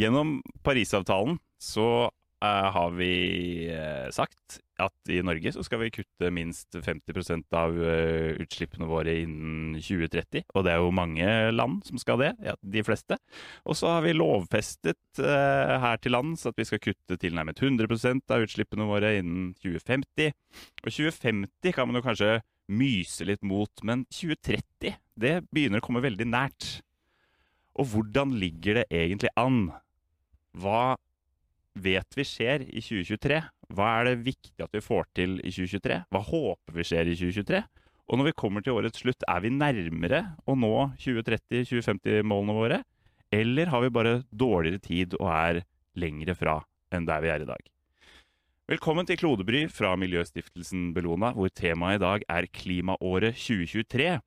Gjennom Parisavtalen så eh, har vi eh, sagt at i Norge så skal vi kutte minst 50 av eh, utslippene våre innen 2030. Og det er jo mange land som skal det, ja, de fleste. Og så har vi lovfestet eh, her til lands at vi skal kutte tilnærmet 100% av utslippene våre innen 2050. Og 2050 kan man jo kanskje myse litt mot, men 2030 det begynner å komme veldig nært. Og hvordan ligger det egentlig an? Hva vet vi skjer i 2023? Hva er det viktig at vi får til i 2023? Hva håper vi skjer i 2023? Og når vi kommer til årets slutt, er vi nærmere å nå 2030-2050-målene våre? Eller har vi bare dårligere tid og er lengre fra enn der vi er i dag? Velkommen til Klodebry fra Miljøstiftelsen Bellona, hvor temaet i dag er klimaåret 2023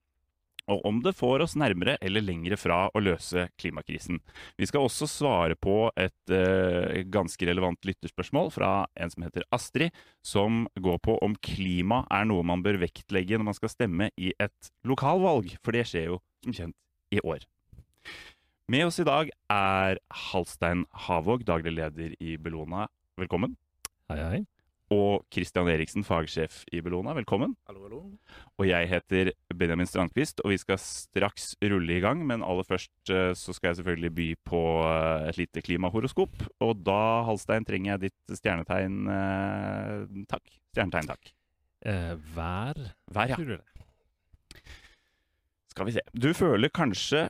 og om det får oss nærmere eller lengre fra å løse klimakrisen. Vi skal også svare på et eh, ganske relevant lytterspørsmål fra en som heter Astrid, som går på om klima er noe man bør vektlegge når man skal stemme i et lokalvalg, for det skjer jo som kjent i år. Med oss i dag er Halstein Havåg, daglig leder i Bellona. Velkommen. Hei, hei og Christian Eriksen, fagsjef i Bellona. Velkommen. Hallo, hallo. Og jeg heter Benjamin Strandquist, og vi skal straks rulle i gang. Men aller først eh, så skal jeg selvfølgelig by på eh, et lite klimahoroskop. Og da, Halstein, trenger jeg ditt stjernetegn. Eh, takk. Stjernetegn, takk. Eh, vær, vær, ja. Skal vi se. Du føler kanskje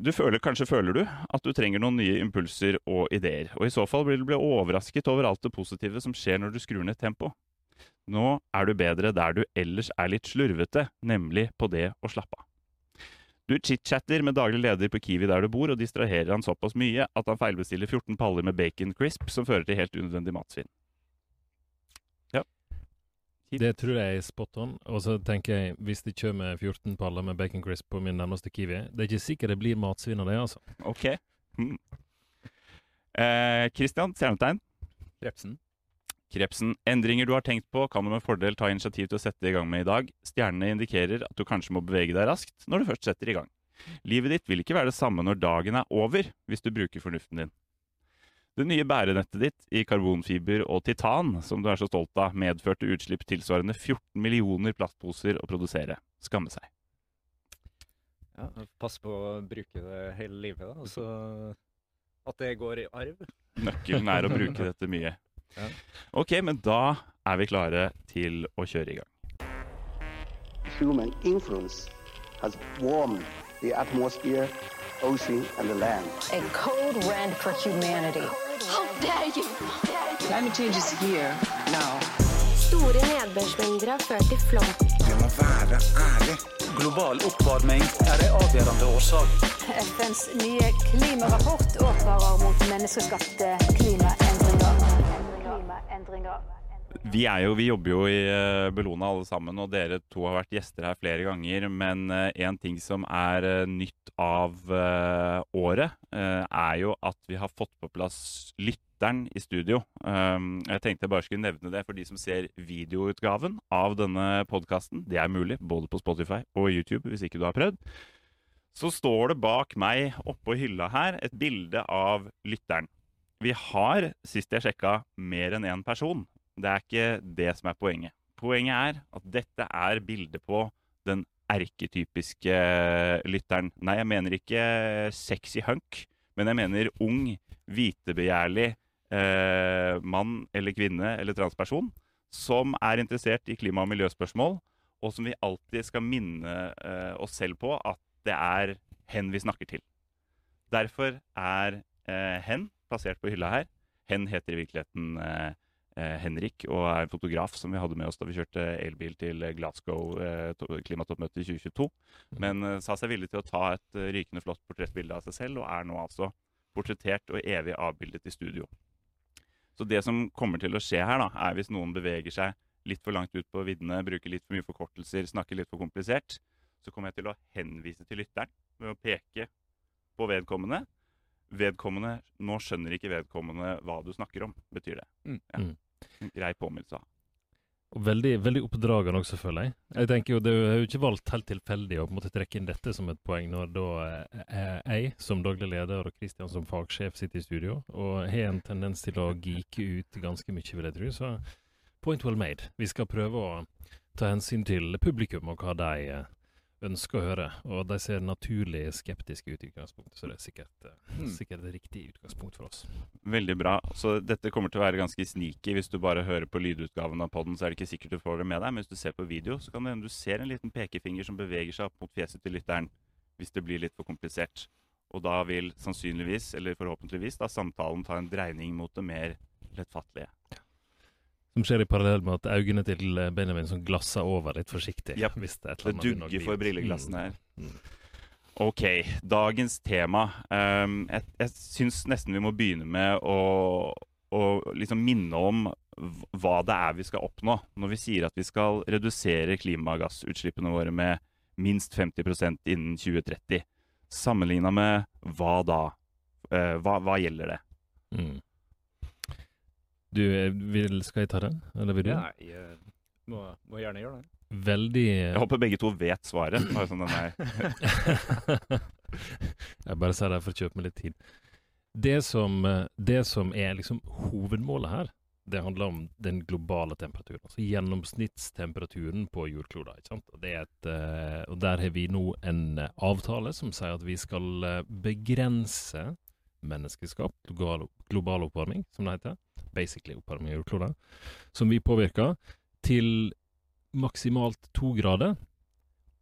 du føler, Kanskje føler du at du trenger noen nye impulser og ideer. Og i så fall vil du bli overrasket over alt det positive som skjer når du skrur ned tempo. Nå er du bedre der du ellers er litt slurvete, nemlig på det å slappe av. Du chit-chatter med daglig leder på Kiwi der du bor, og distraherer han såpass mye at han feilbestiller 14 paller med bacon crisp, som fører til helt unødvendig matsvinn. Det tror jeg er spot on. Og så tenker jeg, hvis det kommer 14 paller med bacon crisp på min nærmeste Kiwi Det er ikke sikkert det blir matsvinn av det, altså. Ok. Mm. Eh, Christian, stjernetegn? Krepsen. Krepsen. Endringer du har tenkt på, kan du med fordel ta initiativ til å sette i gang med i dag. Stjernene indikerer at du kanskje må bevege deg raskt når du først setter i gang. Livet ditt vil ikke være det samme når dagen er over, hvis du bruker fornuften din. Det nye bærenettet ditt i karbonfiber og titan, som du er så stolt av, medførte utslipp tilsvarende 14 millioner plastposer å produsere. Skamme seg. Ja, Pass på å bruke det hele livet, da. Altså at det går i arv. Nøkkelen er å bruke dette mye. Ja. Ok, men da er vi klare til å kjøre i gang. Human influence has warmed the atmosphere ocean, and the land. A code red for humanity. How dare you? Climate change is here now. Store nedbørsmengder har ført til flom. Vi må være ærlig. Global oppvarming er en avgjørende årsak. FNs nye klimarapport advarer mot menneskeskapte klimaendringer. klimaendringer. Vi, jo, vi, jobber jo i uh, Bellona alle sammen, og dere to har vært gjester her flere ganger. Men uh, en ting som er uh, nytt av året, er jo at vi har fått på plass lytteren i studio. Um, jeg tenkte jeg bare skulle nevne det for de som ser videoutgaven av denne podkasten. Det er mulig, både på Spotify og YouTube, hvis ikke du har prøvd. Så står det bak meg oppå hylla her et bilde av lytteren. Vi har, sist jeg sjekka, mer enn én person. Det er ikke det som er poenget. Poenget er at dette er bildet på den erketypiske lytteren. Nei, jeg mener ikke sexy hunk, men jeg mener ung, vitebegjærlig eh, mann eller kvinne eller transperson som er interessert i klima- og miljøspørsmål, og som vi alltid skal minne eh, oss selv på at det er hen vi snakker til. Derfor er eh, hen plassert på hylla her. Hen heter i virkeligheten eh, Eh, Henrik og er en fotograf som vi hadde med oss da vi kjørte elbil til Glasgow eh, klimatoppmøtet i 2022. Mm. Men eh, sa seg villig til å ta et rykende flott portrettbilde av seg selv, og er nå altså portrettert og evig avbildet i studio. Så det som kommer til å skje her, da, er hvis noen beveger seg litt for langt ut på viddene, bruker litt for mye forkortelser, snakker litt for komplisert, så kommer jeg til å henvise til lytteren ved å peke på vedkommende. Vedkommende Nå skjønner ikke vedkommende hva du snakker om, betyr det. Mm. Ja. Mm. Grei påminnelse. Og veldig, veldig oppdragende også, føler jeg. Jeg tenker jo, Det er jo ikke valgt helt tilfeldig å på en måte trekke inn dette som et poeng, når da eh, jeg som daglig leder og Kristian som fagsjef sitter i studio og har en tendens til å geeke ut ganske mye, vil jeg tro. Så point well made. Vi skal prøve å ta hensyn til publikum og hva de eh, ønsker å høre. Og de ser naturlig skeptiske ut i utgangspunktet, så det er sikkert, Mm. sikkert et riktig utgangspunkt for oss. Veldig bra. Så dette kommer til å være ganske sneaky. Hvis du bare hører på lydutgaven av podden, så er det ikke sikkert du får det med deg. Men hvis du ser på video, så kan det hende du ser en liten pekefinger som beveger seg opp mot fjeset til lytteren hvis det blir litt for komplisert. Og da vil sannsynligvis, eller forhåpentligvis, da samtalen ta en dreining mot det mer lettfattelige. Som skjer i parallell med at øynene til eh, Benjamin som glasser over litt forsiktig. Yep. hvis det er et Det eller annet dugger for brilleglassene her. Mm. Ok, dagens tema. Um, jeg jeg syns nesten vi må begynne med å, å liksom minne om hva det er vi skal oppnå. Når vi sier at vi skal redusere klimagassutslippene våre med minst 50% innen 2030. Sammenligna med hva da? Uh, hva, hva gjelder det? Mm. Du, eh, vil, skal jeg ta den, eller vil du? Nei, jeg må, må gjerne gjøre det. Veldig Jeg håper begge to vet svaret. Bare sånn den er. Jeg bare sier det for å kjøpe meg litt tid. Det som, eh, det som er liksom hovedmålet her, det handler om den globale temperaturen. Altså gjennomsnittstemperaturen på jordkloda. ikke sant? Og, det er et, eh, og der har vi nå en eh, avtale som sier at vi skal eh, begrense menneskeskapt global, global oppvarming, som det heter. Basically oppvarming av jordkloden, Som vi påvirker til maksimalt to grader.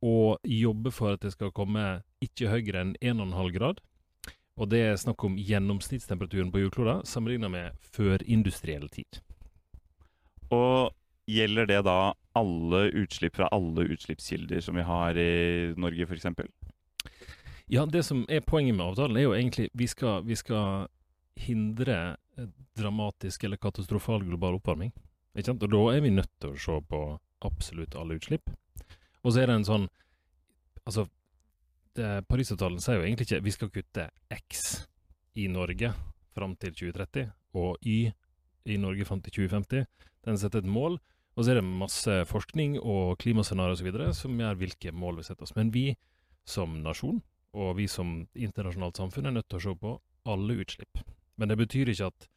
Og jobbe for at det skal komme ikke høyere enn 1,5 grad. Og det er snakk om gjennomsnittstemperaturen på jordkloden sammenlignet med førindustriell tid. Og gjelder det da alle utslipp fra alle utslippskilder som vi har i Norge, f.eks.? Ja, det som er poenget med avtalen, er jo egentlig vi skal, vi skal hindre dramatisk eller katastrofal global oppvarming. Ikke sant? Og da er vi nødt til å se på absolutt alle utslipp. Og så er det en sånn Altså, Parisavtalen sier jo egentlig ikke vi skal kutte X i Norge fram til 2030, og Y i Norge fram til 2050. Den setter et mål, og så er det masse forskning og klimascenarioer osv. som gjør hvilke mål vi setter oss. Men vi som nasjon, og vi som internasjonalt samfunn, er nødt til å se på alle utslipp. Men det betyr ikke at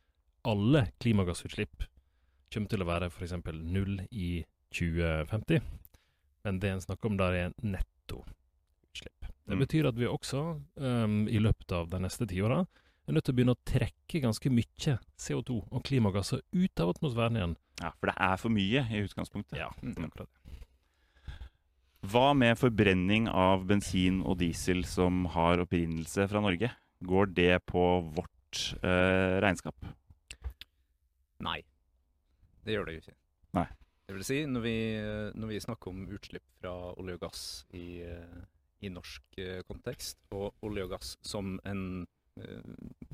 alle klimagassutslipp kommer til å være f.eks. null i 2050. Men det en snakker om der, er nettoutslipp. Det Mm. betyr at vi også um, i løpet av de neste tiåra er nødt til å begynne å trekke ganske mye CO2 og klimagasser ut av atmosfæren igjen. Ja, for det er for mye i utgangspunktet. Ja, det er akkurat det. Hva med forbrenning av bensin og diesel som har opprinnelse fra Norge? Går det på vårt eh, regnskap? Nei, det gjør det jo ikke. Nei. Det vil si, når vi, når vi snakker om utslipp fra olje og gass i, i norsk eh, kontekst, og olje og gass som en eh,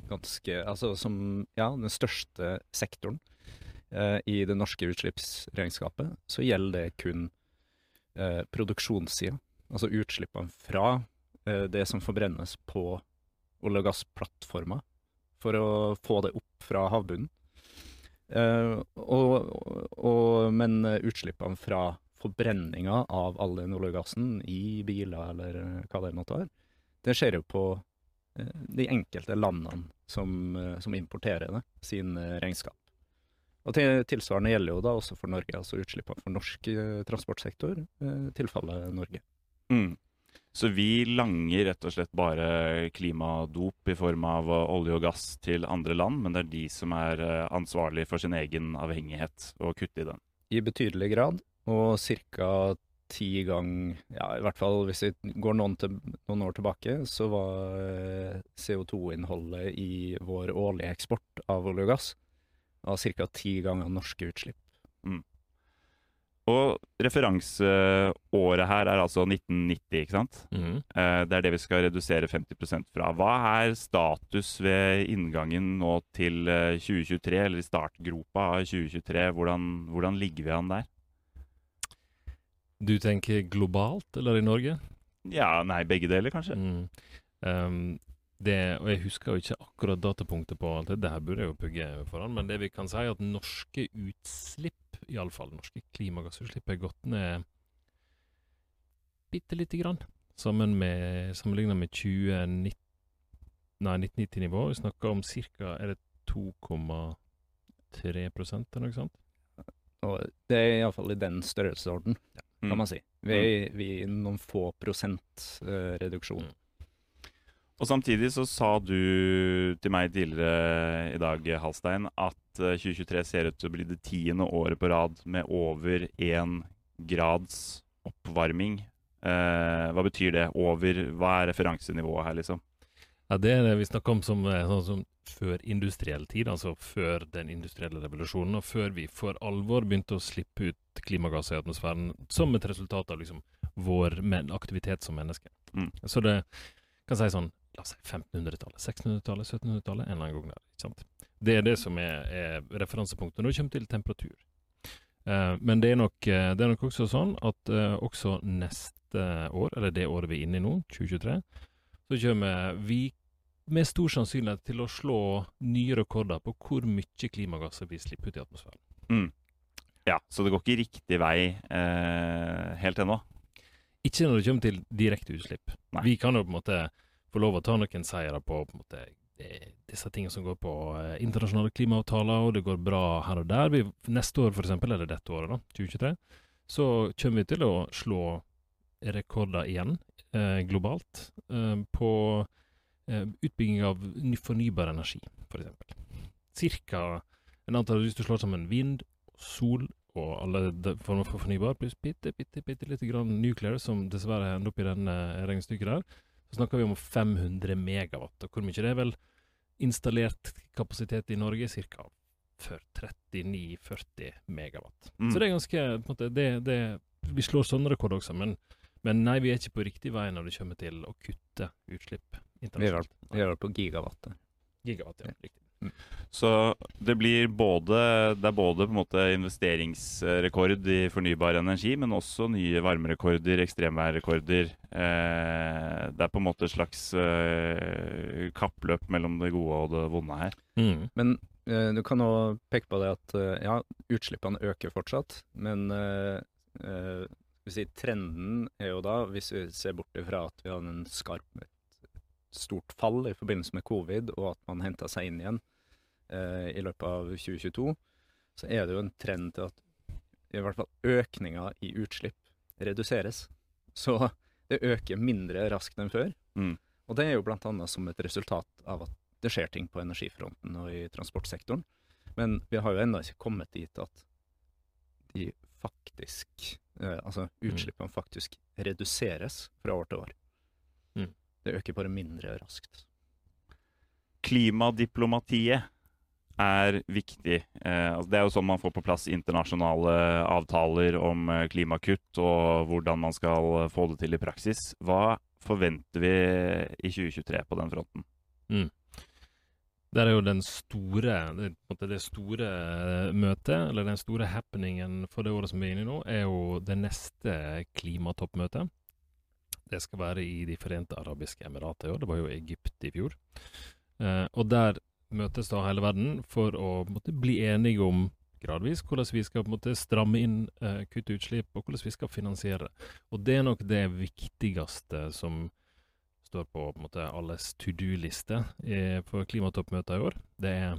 ganske Altså som ja, den største sektoren eh, i det norske utslippsregnskapet, så gjelder det kun eh, produksjonssida. Altså utslippene fra eh, det som forbrennes på olje- og gassplattformer for å få det opp fra havbunnen. Uh, og, og, men utslippene fra forbrenninga av all den oljegassen i biler eller hva det måtte være, det skjer jo på eh, de enkelte landene som, eh, som importerer det, sin regnskap. Og Tilsvarende gjelder jo da også for Norge, altså utslippene for norsk transportsektor tilfaller Norge. Mm. Så vi langer rett og slett bare klimadop i form av eh, olje og gass til andre land, men det er de som er eh, ansvarlig for sin egen avhengighet og kutte i den. I betydelig grad, og ca. ti gang, Ja, i hvert fall hvis vi går noen, til, noen år tilbake, så var eh, CO2-innholdet i vår årlige eksport av olje og gass ca. ti ganger norske utslipp. Og referanseåret her er altså 1990, ikke sant? Mm. Eh, Det er det vi skal redusere 50% fra. Hva er status ved inngangen nå til eh, 2023, eller i startgropa av 2023? Hvordan, hvordan ligger vi an der? Du tenker globalt, eller i Norge? Ja, nei, begge deler, kanskje. Mm. Um, det, og jeg husker jo ikke akkurat datapunktet på alt det. Det her burde jeg jo pugge foran. Men det vi kan si, er at norske utslipp iallfall norske klimagassutslipp er gått ned bitte lite grann. Sammen med, sammenligna med 2019 Nei, 1990-nivå. Vi snakker om ca. Er det 2,3% eller noe sånt? Og det er iallfall i den størrelsesorden, kan Mm. man si. Vi er, vi er noen få prosent uh, reduksjon. Mm. Og samtidig så sa du til meg tidligere i dag, Halstein, at eh, 2023 ser ut til å bli det tiende året på rad med over én grads oppvarming. Eh, hva betyr det? Over Hva er referansenivået her, liksom? Ja, Det er det vi snakker om som, eh, sånn som før industriell tid, altså før den industrielle revolusjonen, og før vi for alvor begynte å slippe ut klimagasser i atmosfæren som et resultat av liksom vår aktivitet som mennesker. Mm. Så det kan si sånn La oss si 1500-tallet, 1600-tallet, 1700-tallet, en eller annen gang der. ikke sant? Det er det som er, er referansepunktet når det kommer til temperatur. Uh, men det er, nok, eh, det er nok også sånn at uh, også neste år, eller det året vi er inne i nå, 2023, så kommer vi med stor sannsynlighet til å slå nye rekorder på hvor mye klimagasser vi slipper ut i atmosfæren. Mm. Ja, så det går ikke riktig vei eh, helt ennå. Ikke når det kommer til direkte utslipp. Nei. Vi kan jo på en måte få lov å ta noen seire på, på måte, disse tingene som går på eh, internasjonale klimaavtaler, og det går bra her og der. Vi, neste år, eksempel, eller dette året, da, 2023, så kommer vi til å slå rekorder igjen eh, globalt eh, på eh, utbygging av ny fornybar energi, f.eks. Cirka en antall Hvis du slår sammen vind, sol og alle former for fornybar, pluss bitte, bitte, bitte lite grann nuclear, som dessverre ender opp i den regnestykket der, så snakker vi om 500 megawatt. Og hvor mye det er vel installert kapasitet i Norge? Ca. 39-40 megawatt. Mm. Så det er ganske på en måte, det, det, Vi slår sånne rekorder også, men, men nei, vi er ikke på riktig vei når det kommer til å kutte utslipp er internasjonalt. vi er på gigawatt. Gigawatt, ja. Riktig. Så det blir både Det er både på en måte investeringsrekord i fornybar energi, men også nye varmerekorder, ekstremværrekorder. Eh, det er på en måte et slags eh, kappløp mellom det gode og det vonde her. Mm. Men eh, du kan òg peke på det at eh, ja, utslippene øker fortsatt, men eh, eh, si, trenden er jo da, hvis vi ser bort ifra at vi har en skarp, stort fall i forbindelse med covid, og at man henta seg inn igjen eh, i løpet av 2022, så er det jo en trend til at i hvert fall økninga i utslipp reduseres. Så det øker mindre raskt enn før. Mm. Og det er jo blant annet som et resultat av at det skjer ting på energifronten og i transportsektoren. Men vi har jo ennå ikke kommet dit at de faktisk eh, Altså utslippene faktisk reduseres fra år til år. Det øker bare mindre raskt. Klimadiplomatiet er viktig. Eh, altså det er jo sånn man får på plass internasjonale avtaler om eh, klimakutt og hvordan man skal få det til i praksis. Hva forventer vi i 2023 på den fronten? Mm. Der er jo den store det, det store eh, møtet, eller den store happeningen for det året som vi er inne i nå, er jo det neste klimatoppmøtet. Det skal være i De forente arabiske emirater i år. Det var jo Egypt i fjor. Eh, og der møtes da hele verden for å måtte, bli enige om gradvis hvordan vi skal måtte, stramme inn, eh, kutte utslipp, og hvordan vi skal finansiere. Og det er nok det viktigste som står på, på måte, alles to do-liste eh, for klimatoppmøtet i år. Det er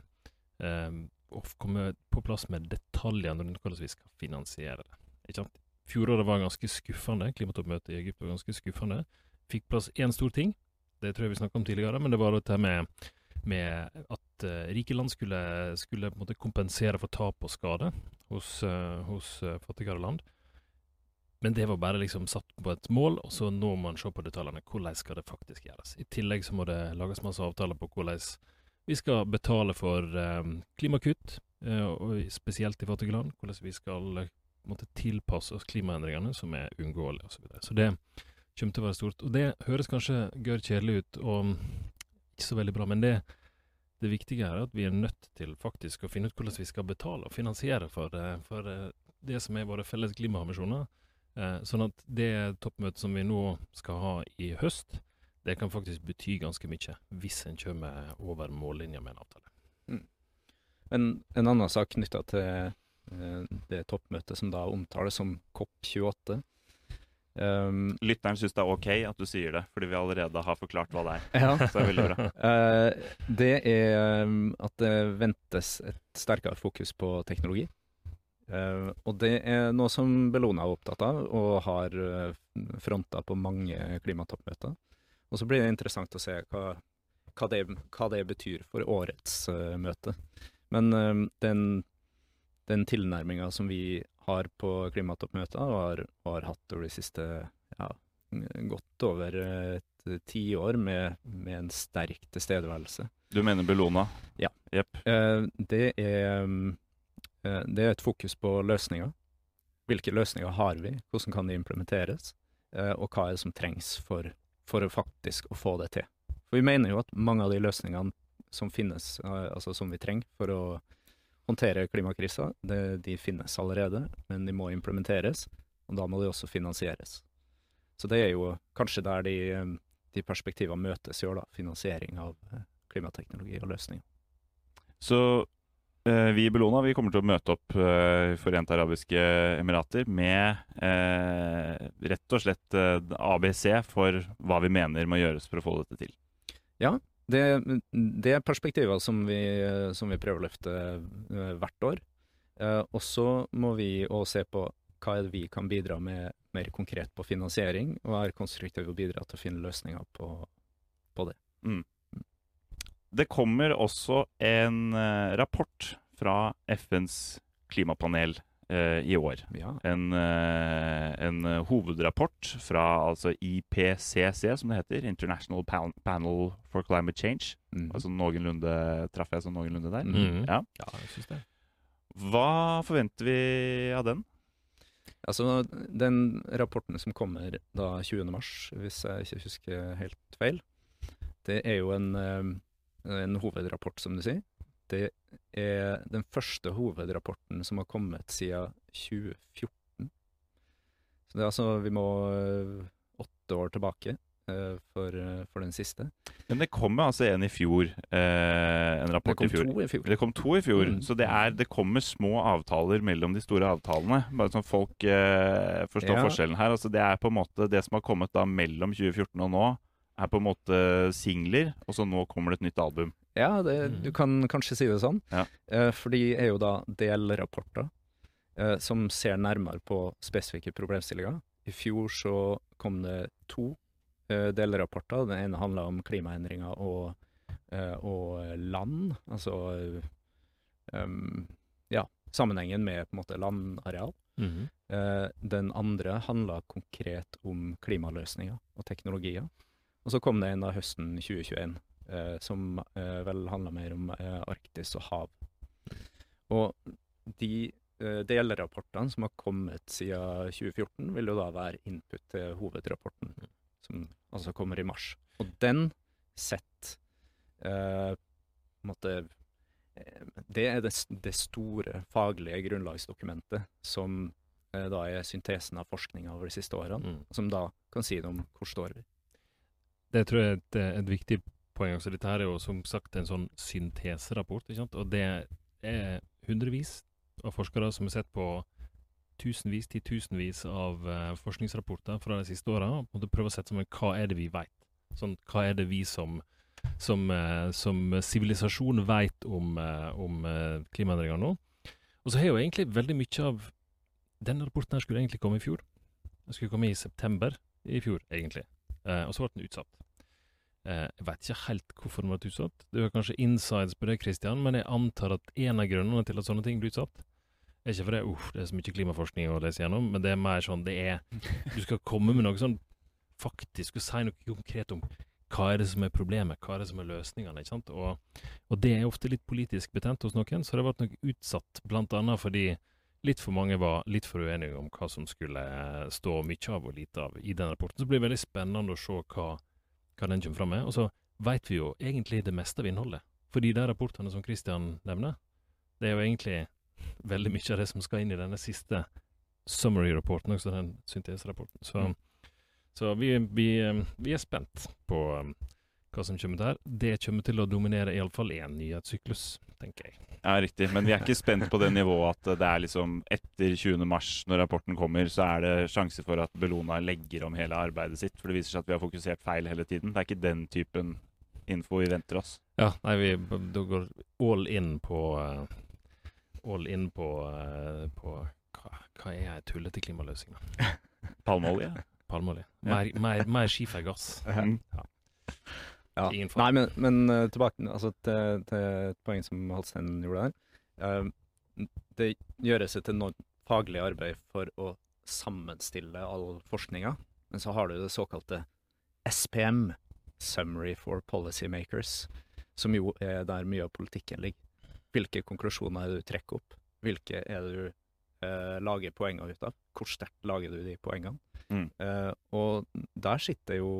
eh, å komme på plass med detaljene rundt hvordan vi skal finansiere det. Ikke sant? Fjoråret var ganske skuffende. Klimatoppmøtet i Egypt var ganske skuffende. Fikk plass én stor ting. Det tror jeg vi snakka om tidligere, men det var dette med, med at uh, rike land skulle, skulle på en måte kompensere for tap og skade hos, uh, hos uh, fattigere land. Men det var bare liksom satt på et mål, og så nå må man se på detaljene. Hvordan skal det faktisk gjøres? I tillegg så må det lages masse avtaler på hvordan vi skal betale for klimakutt, spesielt i fattige land. Hvordan vi skal måtte tilpasse oss klimaendringene, som er uunngåelige osv. Så, så det kommer til å være stort. Og det høres kanskje gørr kjedelig ut, og ikke så veldig bra, men det, det viktige er at vi er nødt til faktisk å finne ut hvordan vi skal betale og finansiere for, eh, for eh, det som er våre felles klimaambisjoner. Eh, sånn at det toppmøtet som vi nå skal ha i høst, det kan faktisk bety ganske mye hvis en kommer over mållinja med en avtale. Men en annen sak knytta til det toppmøtet som da omtales som COP28. Um, Lytteren syns det er OK at du sier det, fordi vi allerede har forklart hva det er. Ja. Så det veldig. Eh, det er um, at det ventes et sterkere fokus på teknologi. Uh, og det er noe som Bellona er opptatt av, og har uh, fronta på mange klimatoppmøter. Og så blir det interessant å se hva, hva, det, hva det betyr for årets uh, møte. Men um, den, den tilnærminga som vi har på klimatoppmøter, og har, har hatt over de siste ja, godt over et tiår med, med en sterk tilstedeværelse. Du mener Bellona? Ja. Jepp. Eh, det, er, eh, det er et fokus på løsninger. Hvilke løsninger har vi, hvordan kan de implementeres, eh, og hva er det som trengs for, for å faktisk å få det til. For vi mener jo at mange av de løsningene som finnes, eh, altså som vi trenger for å håndtere klimakrisa, det, de finnes allerede, men de må implementeres, og da må de også finansieres. Så det er jo kanskje der de, de perspektivene møtes i år, da. Finansiering av eh, klimateknologi og løsninger. Så eh, vi i Bellona vi kommer til å møte opp eh, Forente arabiske emirater med eh, rett og slett eh, ABC for hva vi mener må gjøres for å få dette til. Ja, det, det er perspektiver som vi, som vi prøver å løfte uh, hvert år. Uh, og så må vi òg se på hva er det vi kan bidra med mer konkret på finansiering, og være konstruktive og bidra til å finne løsninger på, på det. Mm. Det kommer også en uh, rapport fra FNs klimapanel i år. Ja. En, en, hovedrapport fra altså IPCC, som det heter. International Panel for Climate Change. Mm. Altså noenlunde Traff jeg sånn noenlunde der? Mm. Ja. ja, jeg syns det. Hva forventer vi av den? Altså, Den rapporten som kommer da 20. mars, hvis jeg ikke husker helt feil, det er jo en, en hovedrapport, som du sier. Det er den første hovedrapporten som har kommet siden 2014. Så det er altså Vi må åtte år tilbake for, for den siste. Men det kom altså en i fjor. Eh, en rapport i fjor. i fjor. Det kom to i fjor. Mm. Så det, er, det kommer små avtaler mellom de store avtalene. Bare sånn folk eh, forstår Ja. forskjellen her. Altså det er på en måte det som har kommet da mellom 2014 og nå, er på en måte singler, og så nå kommer det et nytt album. Ja, det, Mm. du kan kanskje si det sånn. Ja. Eh, for de er jo da delrapporter eh, som ser nærmere på spesifikke problemstillinger. I fjor så kom det to eh, delrapporter. Den ene handla om klimaendringer og, eh, og land. Altså eh, um, ja, sammenhengen med på en måte landareal. Mm Eh, den andre handla konkret om klimaløsninger og teknologier. Og så kom det en av høsten 2021 eh, som eh, vel handler mer om eh, Arktis og hav. Og de eh, delrapportene som har kommet siden 2014, vil jo da være input til hovedrapporten, som altså kommer i mars. Og den setter eh, måte eh, Det er det, det store faglige grunnlagsdokumentet som eh, da er syntesen av forskninga over de siste årene, Mm. som da kan si noe om hvor står vi. Det tror jeg er et, et viktig poeng. Så Dette her er jo som sagt en sånn synteserapport. Og det er hundrevis av forskere som har sett på tusenvis, titusenvis av eh, forskningsrapporter fra de siste åra, og prøver prøve å sette sammen hva er det vi vet. Sånn, hva er det vi som som eh, sivilisasjon vet om, eh, om klimaendringer nå. Og så har jo egentlig veldig mye av Denne rapporten her skulle egentlig komme i fjor. Den skulle komme i september i fjor, egentlig. Og så ble den utsatt. Eh, jeg vet ikke helt hvorfor den ble utsatt. Du har kanskje insides på det, Christian, men jeg antar at en av grunnene til at sånne ting blir utsatt, er ikke fordi uff, det er så mye klimaforskning å lese gjennom, men det er mer sånn det er Du skal komme med noe sånn faktisk og si noe konkret om hva er det som er problemet, hva er det som er løsningene. ikke sant? Og, og det er ofte litt politisk betent hos noen, så det ble nok utsatt blant annet fordi litt for mange var litt for uenige om hva som skulle stå mye av og lite av i den rapporten. Så det blir veldig spennende å se hva, hva den kommer fram med. Og så veit vi jo egentlig det meste av innholdet. Fordi de rapportene som Christian nevner, det er jo egentlig veldig mye av det som skal inn i denne siste summary-rapporten, også den syntesrapporten. Så, så vi, vi, vi er spent på um, hva som kommer der. Det kommer til å dominere iallfall én nyhetssyklus, tenker jeg. Ja, riktig. Men vi er ikke spent på det nivået at det er liksom etter 20. mars, når rapporten kommer, så er det sjanse for at Bellona legger om hele arbeidet sitt. For det viser seg at vi har fokusert feil hele tiden. Det er ikke den typen info vi venter oss. Ja, nei, vi da går all in på eh, All in på, eh, på hva, hva er ei tullete klimaløsning, da? Palmeolje? Palmeolje. Mer, mer, mer skifergass. Mm. Ja. Nei, men, men eh, tilbake altså, til, til et poeng som Halstein gjorde der. Eh, det gjøres et enormt faglig arbeid for å sammenstille all forskninga, men så har du det såkalte SPM, Summary for Policymakers, som jo er der mye av politikken ligger. Hvilke konklusjoner er det du trekker opp? Hvilke er det du eh, lager poenger ut av? Hvor sterkt lager du de poengene? Mm. Eh, og der sitter jo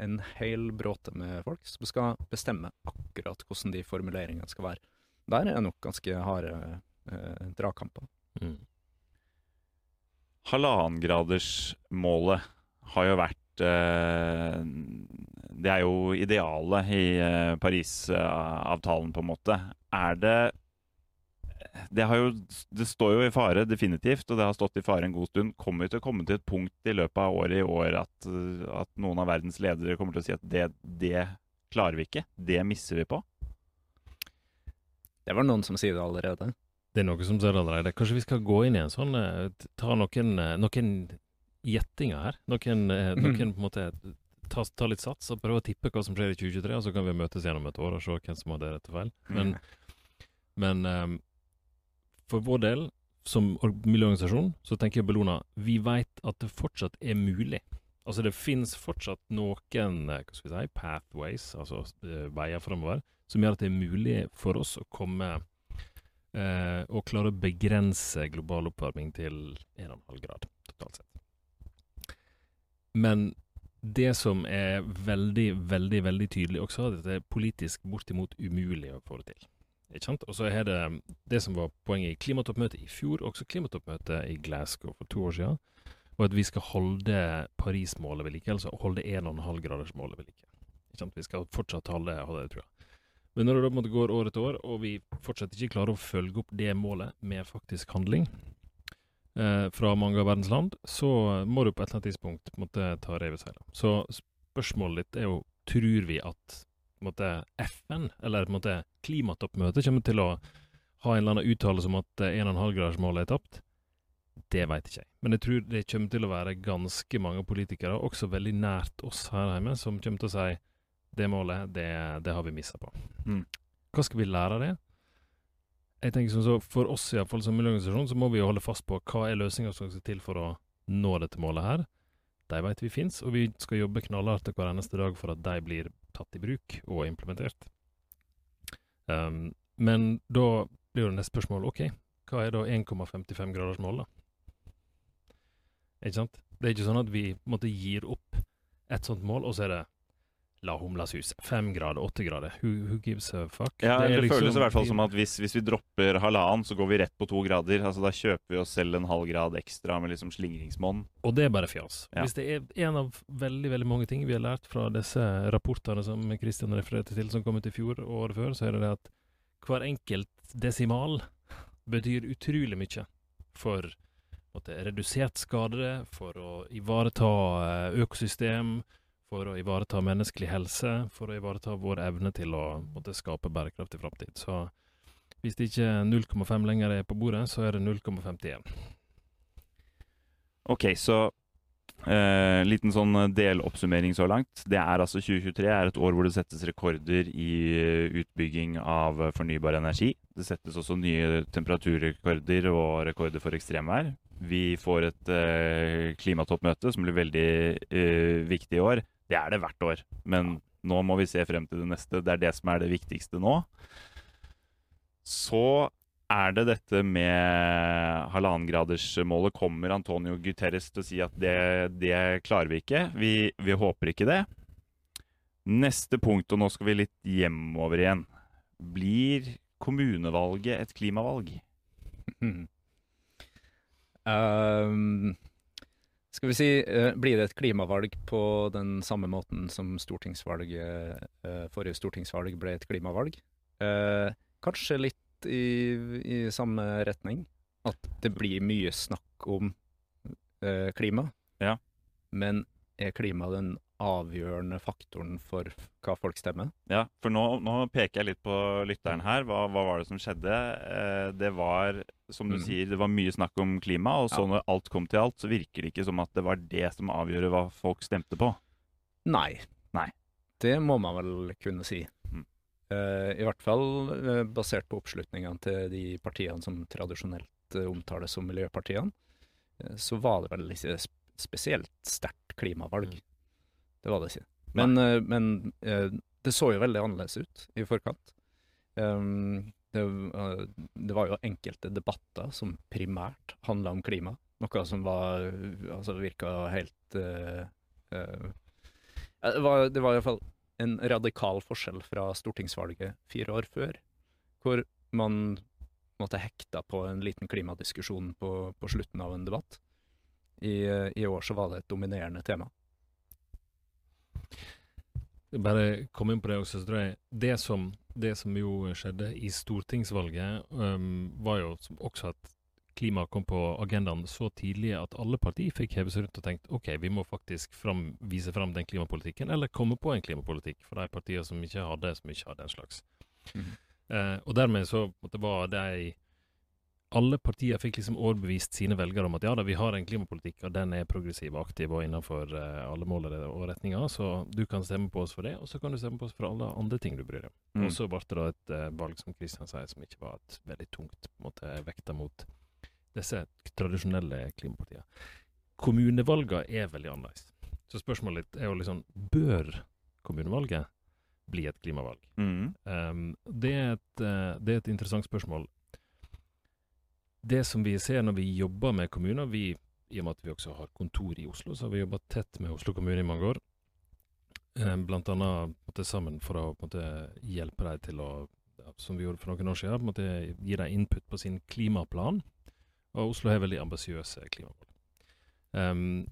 en hel bråte med folk som skal bestemme akkurat hvordan de formuleringene skal være. Der er nok ganske harde eh, dragkamper. Mm. Halvannengradersmålet har jo vært eh, Det er jo idealet i eh, Parisavtalen, på en måte. Er det det, har jo, det står jo i fare, definitivt, og det har stått i fare en god stund. Kommer vi til å komme til et punkt i løpet av året i år at, at noen av verdens ledere kommer til å si at det, det klarer vi ikke? Det misser vi på? Det var noen som sier det allerede. Det er noe som sier det allerede. Kanskje vi skal gå inn i en sånn eh, Ta noen, eh, noen gjettinger her. Noen, eh, noen på en måte ta, ta litt sats og prøve å tippe hva som skjer i 2023, og så kan vi møtes gjennom et år og se hvem som hadde rett og feil. Men, men eh, for vår del, som miljøorganisasjon, så tenker jeg Bellona Vi vet at det fortsatt er mulig. Altså det finnes fortsatt noen eh, hva skal vi si, pathways, altså eh, veier fremover, som gjør at det er mulig for oss å komme eh, og klare å begrense global oppvarming til 1,5 grad totalt sett. Men det som er veldig, veldig veldig tydelig også, er at det er politisk bortimot umulig å få det til. Ikke sant? Og så er det det som var poenget i klimatoppmøtet i fjor, også klimatoppmøtet i Glasgow for to år siden, var at vi skal holde Paris-målet ved like, altså holde 1,5-gradersmålet ved like. Ikke sant? Vi skal fortsatt holde, holde det, tror jeg. Men når det da går år etter år, og vi fortsatt ikke klarer å følge opp det målet med faktisk handling eh, fra mange av verdens land, så må du på et eller annet tidspunkt måtte ta revet seilet. Så spørsmålet ditt er jo tror vi at måte, FN, eller på en måte, klimatoppmøtet, kommer til å ha en eller annen uttalelse om at eh, 1,5-gradersmålet er tapt? Det veit ikke jeg. Men jeg tror det kommer til å være ganske mange politikere, også veldig nært oss her hjemme, som kommer til å si det målet, det, det har vi missa på. Mm. Hva skal vi lære av det? Jeg tenker som så, For oss i hvert fall som miljøorganisasjon så må vi jo holde fast på hva er løsninga som skal til for å nå dette målet her. De vet vi fins, og vi skal jobbe knallhardt hver eneste dag for at de blir tatt i bruk og implementert. Um, men da blir jo neste spørsmål OK, hva er da 1,55 graders mål, da? Ikke sant? Det er ikke sånn at vi måtte gir opp et sånt mål, og så er det La humlas hus. Fem grader, åtte grader. Who, who gives a fuck? Ja, det, det, liksom- føles i hvert fall som at hvis, hvis vi dropper halvannen, så går vi rett på to grader. Altså Da kjøper vi oss selv en halv grad ekstra med liksom slingringsmonn. Og det er bare fjas. Ja. Hvis det er en av veldig veldig mange ting vi har lært fra disse rapportene som Kristian refererte til, som kom ut i fjor og året før, så er det det at hver enkelt desimal betyr utrolig mye for måtte, redusert skade, for å ivareta eh, økosystem, for å ivareta menneskelig helse, for å ivareta vår evne til å måtte skape bærekraftig framtid. Så hvis det ikke 0,5 lenger er på bordet, så er det 0,51. Ok, så eh, liten sånn deloppsummering så langt. Det er altså 2023 er et år hvor det settes rekorder i eh, utbygging av eh, fornybar energi. Det settes også nye temperaturrekorder og rekorder for ekstremvær. Vi får et eh, klimatoppmøte som blir veldig eh, viktig i år. Det er det hvert år, men nå må vi se frem til det neste. Det er det som er det viktigste nå. Så er det dette med halvannengradersmålet. Kommer Antonio Guterres til å si at det, det klarer vi ikke? Vi, vi håper ikke det. Neste punkt, og nå skal vi litt hjemover igjen. Blir kommunevalget et klimavalg? Ehm, skal vi si eh, Blir det et klimavalg på den samme måten som stortingsvalget, eh, forrige stortingsvalg ble et klimavalg? Eh, kanskje litt i, i samme retning. At det blir mye snakk om klima. Ja. Men er klima den avgjørende faktoren for hva folk stemmer? Ja, for nå, nå peker jeg litt på lytteren her. Hva, hva var det som skjedde? Eh, det var, som du Mm. sier, det var mye snakk om klima, og så Ja. når alt kom til alt, så virker det ikke som at det var det som avgjorde hva folk stemte på. Nei. Nei. Det må man vel kunne si. Mm. Eh, I hvert fall eh, basert på oppslutningene til de partiene som tradisjonelt eh, omtales som miljøpartiene, så var det vel ikke spesielt sterkt klimavalg. Mm. Det var det ikke. Men, eh, men eh, det så jo veldig annerledes ut i forkant. Um, det, eh, det var jo enkelte debatter som primært handla om klima. Noe som var Altså virka helt uh, uh, det var, det var iallfall en radikal forskjell fra stortingsvalget fire år før, hvor man måtte hekta på en liten klimadiskusjon på, på slutten av en debatt. I, eh, I år så var det et dominerende tema. Bare komme inn på det også, så tror jeg det som, det som jo skjedde i stortingsvalget, um, var jo også at klima kom på agendaen så tidlig at alle partier fikk heve seg rundt og tenkt ok, vi må faktisk fram, vise fram den klimapolitikken, eller komme på en klimapolitikk for de partiene som ikke hadde, som ikke hadde den slags. Mm. Uh, og dermed så måtte, var de alle partier fikk liksom overbevist sine velgere om at ja da, vi har en klimapolitikk, og den er progressiv og aktiv og innenfor eh, alle mål og retninger, så du kan stemme på oss for det, og så kan du stemme på oss for alle andre ting du bryr deg om. Mm. Og så ble det da et uh, valg, som Kristian sier, som ikke var et veldig tungt på en måte, vekta mot disse tradisjonelle klimapartiene. Kommunevalgene er veldig annerledes. Så spørsmålet er jo liksom Bør kommunevalget bli et klimavalg? Mm. Um, det, er et, eh, det er et interessant spørsmål. Det som vi ser når vi jobber med kommuner vi, I og med at vi også har kontor i Oslo, så har vi jobba tett med Oslo kommune i mange år. Um, blant annet sammen for å måte, hjelpe dem til å Som vi gjorde for noen år siden, måte, gi dem input på sin klimaplan. Og Oslo har veldig ambisiøse klimamål. Um,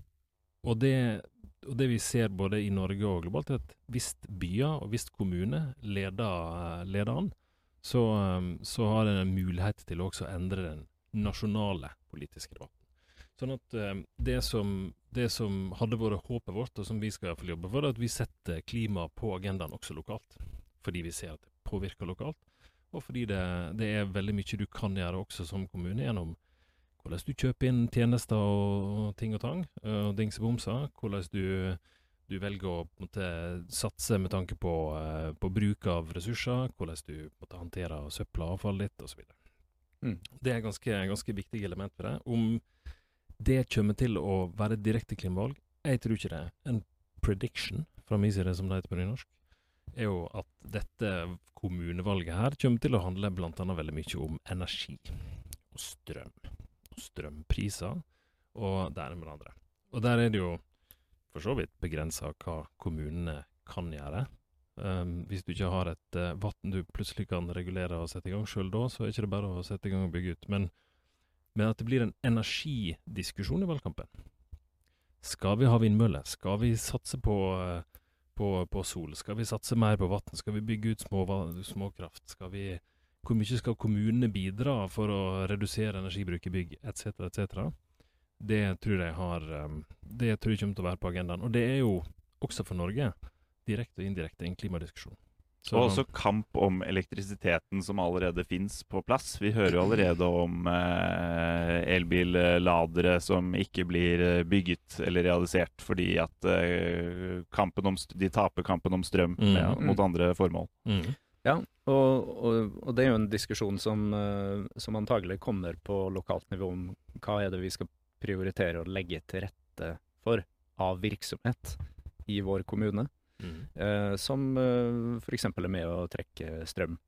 og, det, og det vi ser både i Norge og globalt, er at hvis byer og hvis kommuner leder, leder an, så, så har en en mulighet til å også endre den nasjonale politiske debatten. Sånn at um, det, som, det som hadde vært håpet vårt, og som vi skal i jobbe for, er at vi setter klima på agendaen også lokalt. Fordi vi ser at det påvirker lokalt, og fordi det, det er veldig mye du kan gjøre også som kommune gjennom hvordan du kjøper inn tjenester og ting og tang, og dings og bomser. Hvordan du, du velger å måte, satse med tanke på, eh, på bruk av ressurser. Hvordan du måte, håndterer søppel og avfallet ditt, osv. Mm. Det er ganske, ganske viktig element ved det. Om det kommer til å være direkte klimavalg, jeg tror ikke det. En prediction, fra min side som det heter på nynorsk, er jo at dette kommunevalget her kommer til å handle annet veldig mye om energi og strøm strømpriser, og det ene med det andre. Og der er det jo for så vidt begrensa hva kommunene kan gjøre. Um, hvis du ikke har et uh, vann du plutselig kan regulere og sette i gang sjøl da, så er det ikke bare å sette i gang og bygge ut. Men, men at det blir en energidiskusjon i valgkampen. Skal vi ha vindmøller? Skal vi satse på, uh, på, på sol? Skal vi satse mer på vann? Skal vi bygge ut små, småkraft? Skal vi hvor mye skal kommunene bidra for å redusere energibruk i bygg, etc., etc.? Det tror jeg har um, Det tror jeg kommer til å være på agendaen. Og det er jo også for Norge, direkte og indirekte, en klimadiskusjon. Så, og også kamp om elektrisiteten som allerede fins på plass. Vi hører jo allerede om eh, elbilladere som ikke blir bygget eller realisert fordi at eh, om, de taper kampen om strøm mm. ja, mot andre formål. Mm. Ja, og, og, og, det er jo en diskusjon som, uh, som antagelig kommer på lokalt nivå om hva er det vi skal prioritere å legge til rette for av virksomhet i vår kommune, uh, som uh, f.eks. er med å trekke strøm.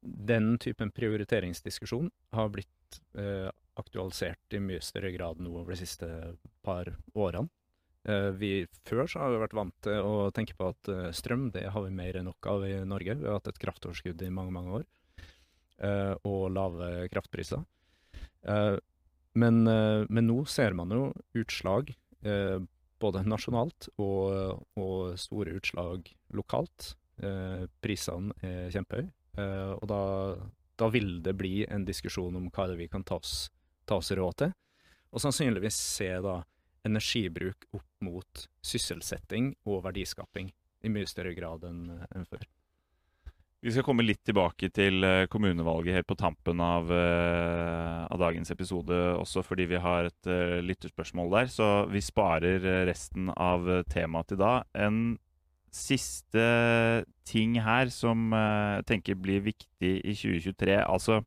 den typen prioriteringsdiskusjon har blitt aktualisert i mye større grad nå over de siste par årene. Uh, vi, før så har vi vært vant til å tenke på at uh, strøm det har vi mer enn nok av i Norge. Vi har hatt et kraftoverskudd i mange mange år, uh, og lave kraftpriser. Men, men, nå ser man jo utslag, både nasjonalt og, og, store utslag lokalt. prisene er kjempehøye. Eh, og da, da vil det bli en diskusjon om hva vi kan ta oss, ta oss råd til. Og sannsynligvis se da energibruk opp mot sysselsetting og verdiskaping i mye større grad enn enn før. Vi skal komme litt tilbake til eh, kommunevalget helt på tampen av, eh, av dagens episode, også fordi vi har et eh, lytterspørsmål der. Så vi sparer resten av temaet til da. En siste ting her som jeg tenker blir viktig i 2023. Altså,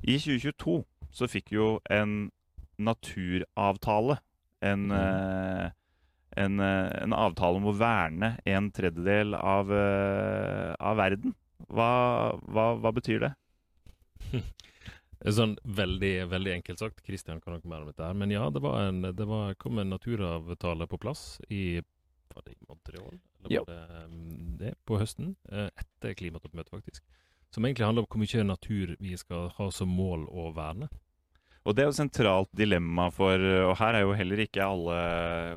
i 2022 så fikk jo en naturavtale. En, uh, en, en avtale om å verne en tredjedel av, uh, av verden. Hva, hva, hva betyr det? Sånn veldig, veldig enkelt sagt. Kristian kan nok mer om dette her. Men ja, det, var en, det var, kom en naturavtale på plass i var det i Montreal? Eller Ja. var det, um, det på høsten? Eh, Etter klimatoppmøtet, faktisk. Som egentlig handler om hvor mye natur vi skal ha som mål å verne. Og det er jo et sentralt dilemma for Og her er jo heller ikke alle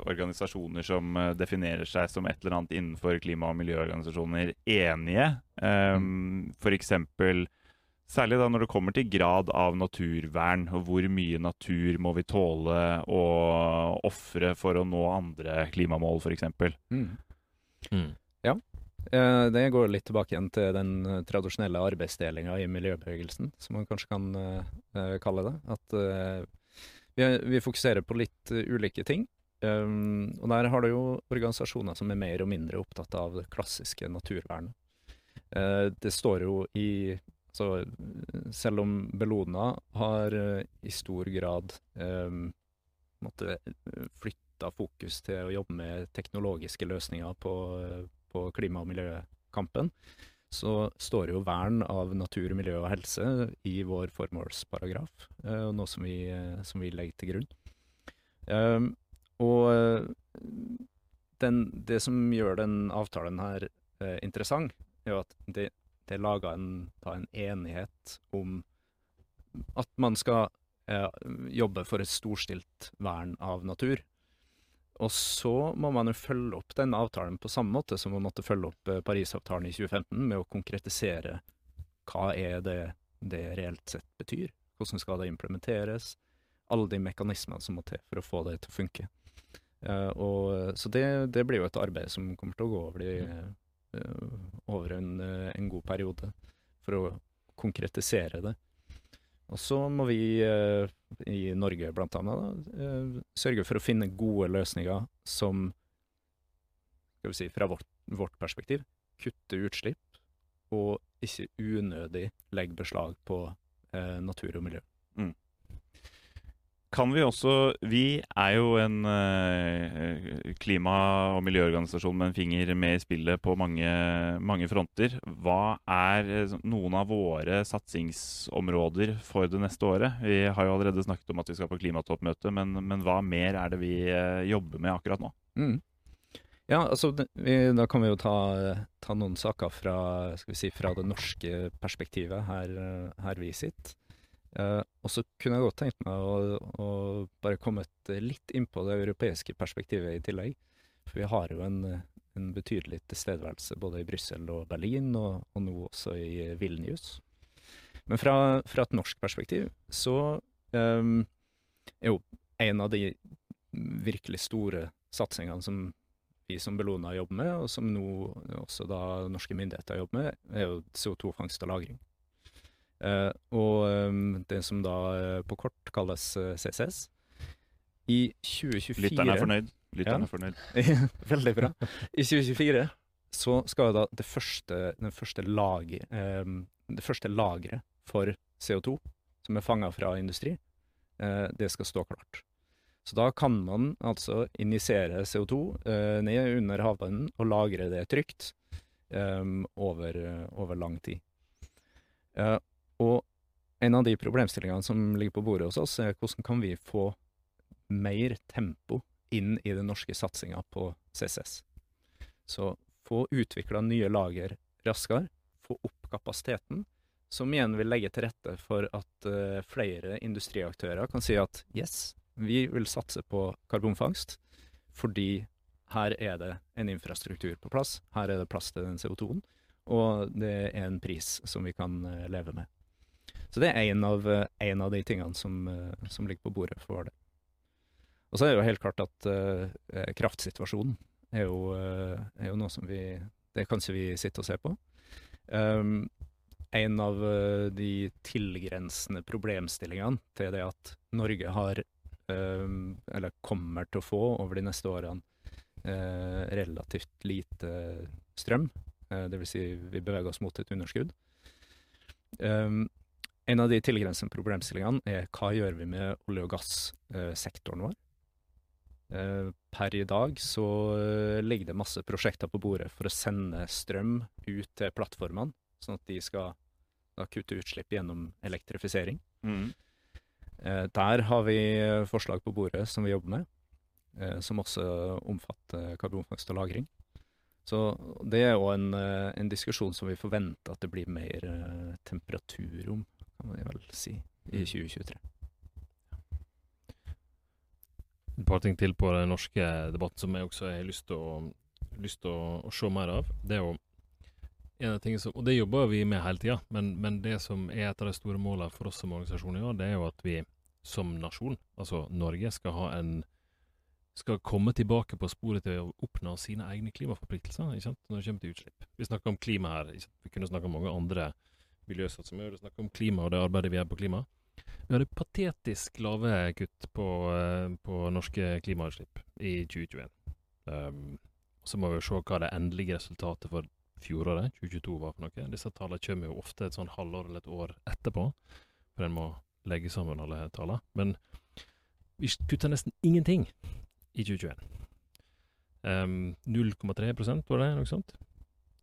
organisasjoner som eh, definerer seg som et eller annet innenfor klima- og miljøorganisasjoner, enige. Um, for eksempel Særlig da når det kommer til grad av naturvern, og hvor mye natur må vi tåle å ofre for å nå andre klimamål, f.eks. Mm. Mm. Eh, Det går litt tilbake igjen til den eh, tradisjonelle arbeidsdelinga i miljøbevegelsen, som man kanskje kan eh, eh, kalle det. At uh, vi, vi fokuserer på litt uh, ulike ting. Um, og der har du jo organisasjoner som er mer og mindre opptatt av det klassiske naturvernet. Eh, det står jo i så, Selv om Bellona har eh, i stor grad um, måtte flytta fokus til å jobbe med teknologiske løsninger på, eh, på klima- og miljøkampen, så står jo vern av natur, miljø og helse i vår formålsparagraf, eh, noe som vi, eh, som vi legger til grunn. Um, og eh, den, det som gjør den avtalen her interessant, er at det, det er laga en, en enighet om at man skal jobbe for et storstilt vern av natur. Og så må man jo følge opp den avtalen på samme måte som man måtte følge opp eh, Parisavtalen i 2015, med å konkretisere hva er det det reelt sett betyr. Hvordan skal det implementeres? Alle de mekanismene som må til for å få det til å funke. Uh, og, så det, det blir jo et arbeid som kommer til å gå over, de, uh, over en, uh, en god periode, for å konkretisere det. Og så må vi eh, i Norge blant annet eh, sørge for å finne gode løsninger som, skal vi si, fra vårt, vårt perspektiv, kutter utslipp og ikke unødig legger beslag på eh, natur og miljø. Kan vi også Vi er jo en eh, klima- og miljøorganisasjon med en finger med i spillet på mange, mange fronter. Hva er eh, noen av våre satsingsområder for det neste året? Vi har jo allerede snakket om at vi skal på klimatoppmøte, men, men hva mer er det vi eh, jobber med akkurat nå? Mm. Ja, altså, vi, da kan vi jo ta, ta noen saker fra, si, fra det norske perspektivet her, her vi sitter. Eh, og så kunne jeg godt tenkt meg å, å bare komme litt inn på det europeiske perspektivet i tillegg. For vi har jo en, en betydelig tilstedeværelse både i Brussel og Berlin, og, og nå også i Vilnius. Men fra, fra et norsk perspektiv så eh, er jo en av de virkelig store satsingene som vi som Bellona jobber med, og som nå også da norske myndigheter jobber med, er jo CO2-fangst og -lagring. Eh, og eh, det som da eh, på kort kalles eh, CCS. I 2024 Lytteren er fornøyd. Lytteren Ja. er fornøyd. Veldig bra. I 2024 så skal da det første, den første lager, eh, det første lageret for CO2 som er fanga fra industri, det skal stå klart. Så da kan man altså injisere CO2 eh, ned under havbunnen og lagre det trygt eh, over, over lang tid. Og en av de problemstillingene som ligger på bordet hos oss, er hvordan kan vi få mer tempo inn i den norske satsinga på CCS. Så få utvikla nye lager raskere, få opp kapasiteten, som igjen vil legge til rette for at uh, flere industriaktører kan si at yes, vi vil satse på karbonfangst, fordi her er det en infrastruktur på plass, her er det plass til den CO2-en, og det er en pris som vi kan eh, leve med. Så det er en av, eh, av de tingene som, eh, som ligger på bordet for vår. Og så er det jo helt klart at uh, kraftsituasjonen er jo, uh, er jo noe som vi Det kan ikke vi sitte og se på. Um, en av uh, de tilgrensende problemstillingene til det at Norge har, um, eller kommer til å få over de neste årene, relativt lite strøm, Uh, det vil si vi beveger oss mot et underskudd. Um, en av de tilgrensende problemstillingene er hva gjør vi med olje- og gassektoren vår? Eh, per i dag så eh, ligger det masse prosjekter på bordet for å sende strøm ut til plattformene, sånn at de skal da kutte utslipp gjennom elektrifisering. Mm. Eh, der har vi forslag på bordet som vi jobber med, som også omfatter karbonfangst og -lagring. Så det er jo en, en diskusjon som vi forventer at det blir mer temperatur om, kan man vel si, i 2023. Et par ting til på den norske debatten som jeg også har lyst til å, lyst til å, å se mer av. Det er jo en av tingene som, Og det jobber vi med hele tida, men, men det som er et av de store målene for oss som organisasjon i år, det er jo at vi som nasjon, altså Norge, skal ha en skal komme tilbake på sporet til å oppnå sine egne klimaforpliktelser ikke sant? når det kommer til utslipp. Vi snakker om klima her. Vi kunne snakka om mange andre miljøsatser. Vi snakker om klima og det arbeidet vi gjør på klima. Vi hadde patetisk lave kutt på, eh, på norske klimautslipp i 2021. Um, så må vi se hva det endelige resultatet for fjoråret, 2022, var for noe. Disse tallene kommer jo ofte et sånn halvår eller et år etterpå, for en må legge sammen alle tallene. Men vi kutta nesten ingenting i 2021. Um, 0,3% var det, noe sånt.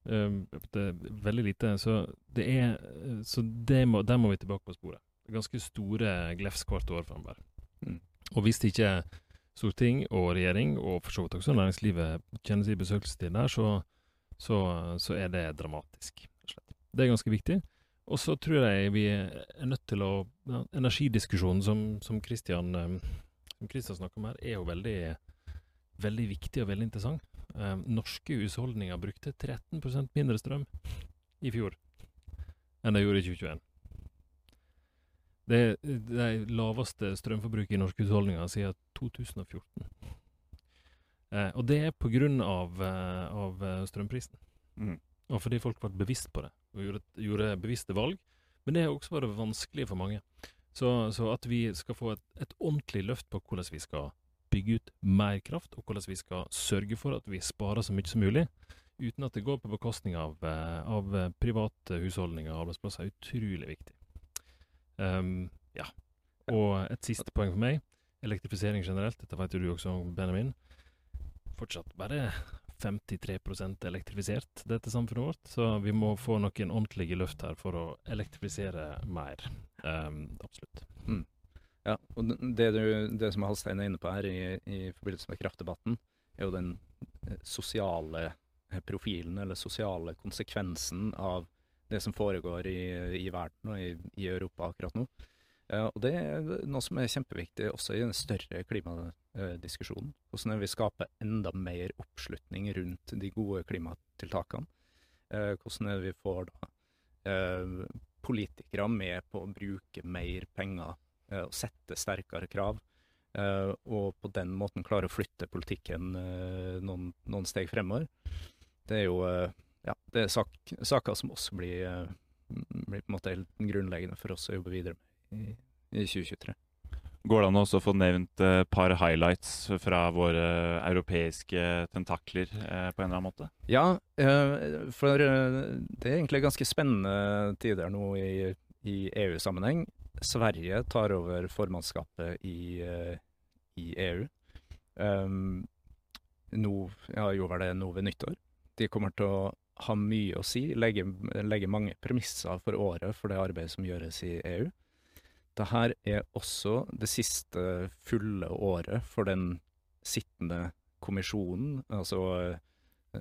Um, det er veldig lite. Så det er Så det må, der må vi tilbake på sporet. Ganske store glefs hvert år framover. Mm. Og hvis det ikke storting og regjering, og for så vidt også næringslivet, kjenner sin besøkelsestid der, så, så, så er det dramatisk. slett. Det er ganske viktig. Og så tror jeg vi er nødt til å ja, Energidiskusjonen som, som Christian um, som Christian snakker om her, er jo veldig, veldig viktig og veldig interessant. Eh, norske husholdninger brukte 13% mindre strøm i fjor enn de gjorde i 2021. Det er det laveste strømforbruket i norske husholdninger siden 2014. Eh, og det er på grunn av, eh, av eh, strømprisen. Mm. Og fordi folk ble bevisst på det, og gjorde, gjorde bevisste valg. Men det har også vært vanskelig for mange. Så, så at vi skal få et, et, ordentlig løft på hvordan vi skal bygge ut mer kraft, og hvordan vi skal sørge for at vi sparer så mye som mulig, uten at det går på bekostning av, av private husholdninger og arbeidsplasser, er utrolig viktig. Um, ja. Og et siste poeng for meg, elektrifisering generelt, dette vet jo du også, Benjamin. Fortsatt bare 53 elektrifisert, dette samfunnet vårt. Så vi må få noen ordentlige løft her for å elektrifisere mer. Um, absolutt. Mm. Ja, og det, du, det som Halstein er inne på her i, i forbindelse med kraftdebatten, er jo den sosiale profilen, eller sosiale konsekvensen av det som foregår i, i verden og i, i, Europa akkurat nå. Uh, og det er noe som er kjempeviktig også i den større klimadiskusjonen. Hvordan vi skaper enda mer oppslutning rundt de gode klimatiltakene. Uh, hvordan vi får da uh, politikere med på å bruke mer penger og sette sterkere krav. og på den måten klare å flytte politikken noen, noen, steg fremover. Det er jo ja, det er sak, saker som også blir, blir, på en måte helt grunnleggende for oss å jobbe videre med i, i 2023. Går det an å få nevnt et par highlights fra våre europeiske tentakler eh, på en eller annen måte? Ja, eh, for eh, det er egentlig ganske spennende tider nå i, i EU-sammenheng. Sverige tar over formannskapet i, i EU. Um, nå, ja, gjorde vel det nå ved nyttår. De kommer til å ha mye å si, legge, legge, mange premisser for året for det arbeidet som gjøres i EU. Dette er også det siste fulle året for den sittende kommisjonen, altså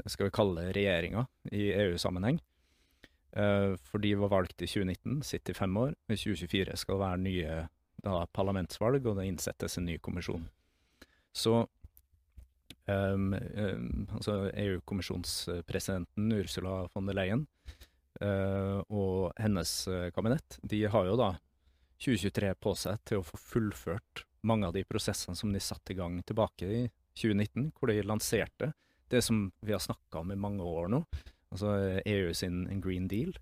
skal vi kalle det regjeringa i EU-sammenheng. For de var valgt i 2019, sitter i fem år. I 2024 skal det være nye da, parlamentsvalg, og det innsettes en ny kommisjon. Så Um, um, altså EU-kommisjonspresidenten Ursula von der Leyen uh, og hennes uh, kabinett, de har jo da 2023 på seg til å få fullført mange av de prosessene som de satte i gang tilbake i 2019, hvor de lanserte det som vi har snakka om i mange år nå, altså EU sin Green Deal.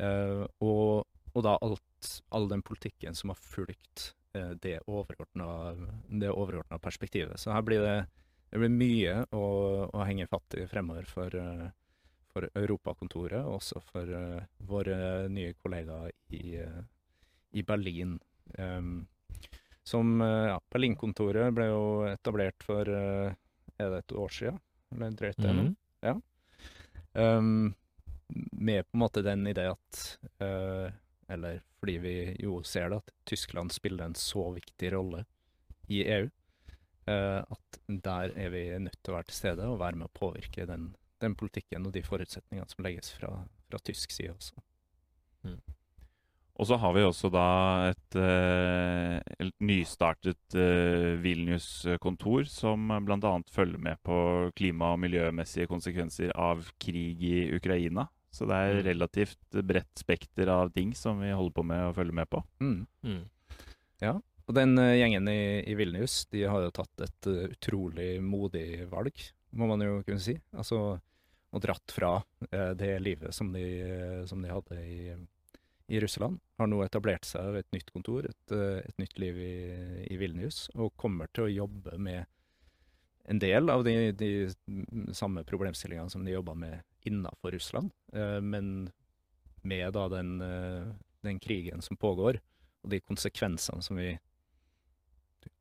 Uh, og, og, da alt, all den politikken som har fulgt uh, det overordna perspektivet. Så her blir det, det blir mye å, å, henge fatt i fremover for, for Europakontoret, og også for våre nye kollegaer i, i Berlin. Um, som ja, Berlinkontoret ble jo etablert for Er det et år siden? Eller drøyt det? Mm. Ja. Um, med på en måte den idé at uh, Eller fordi vi jo ser det, at Tyskland spiller en så viktig rolle i EU. Uh, at der er vi nødt til å være til stede og være med å påvirke den, den politikken og de forutsetningene som legges fra, fra tysk side også. Mm. Og så har vi også da et, eh, et nystartet uh, Vilnius-kontor som bl.a. følger med på klima- og miljømessige konsekvenser av krig i Ukraina. Så det er mm. relativt bredt spekter av ting som vi holder på med å følge med på. Mm. Mm. Ja, og den uh, gjengen i, i, Vilnius de har jo tatt et utrolig modig valg, må man jo kunne si. Altså, og dratt fra det livet som de, som de hadde i i Russland. Har nå etablert seg ved et nytt kontor, et, eh, et nytt liv i, i, Vilnius, og kommer til å jobbe med en del av de, de samme problemstillingene som de jobba med innafor Russland. Eh, men med da den, eh, den, krigen som pågår, og de konsekvensene som vi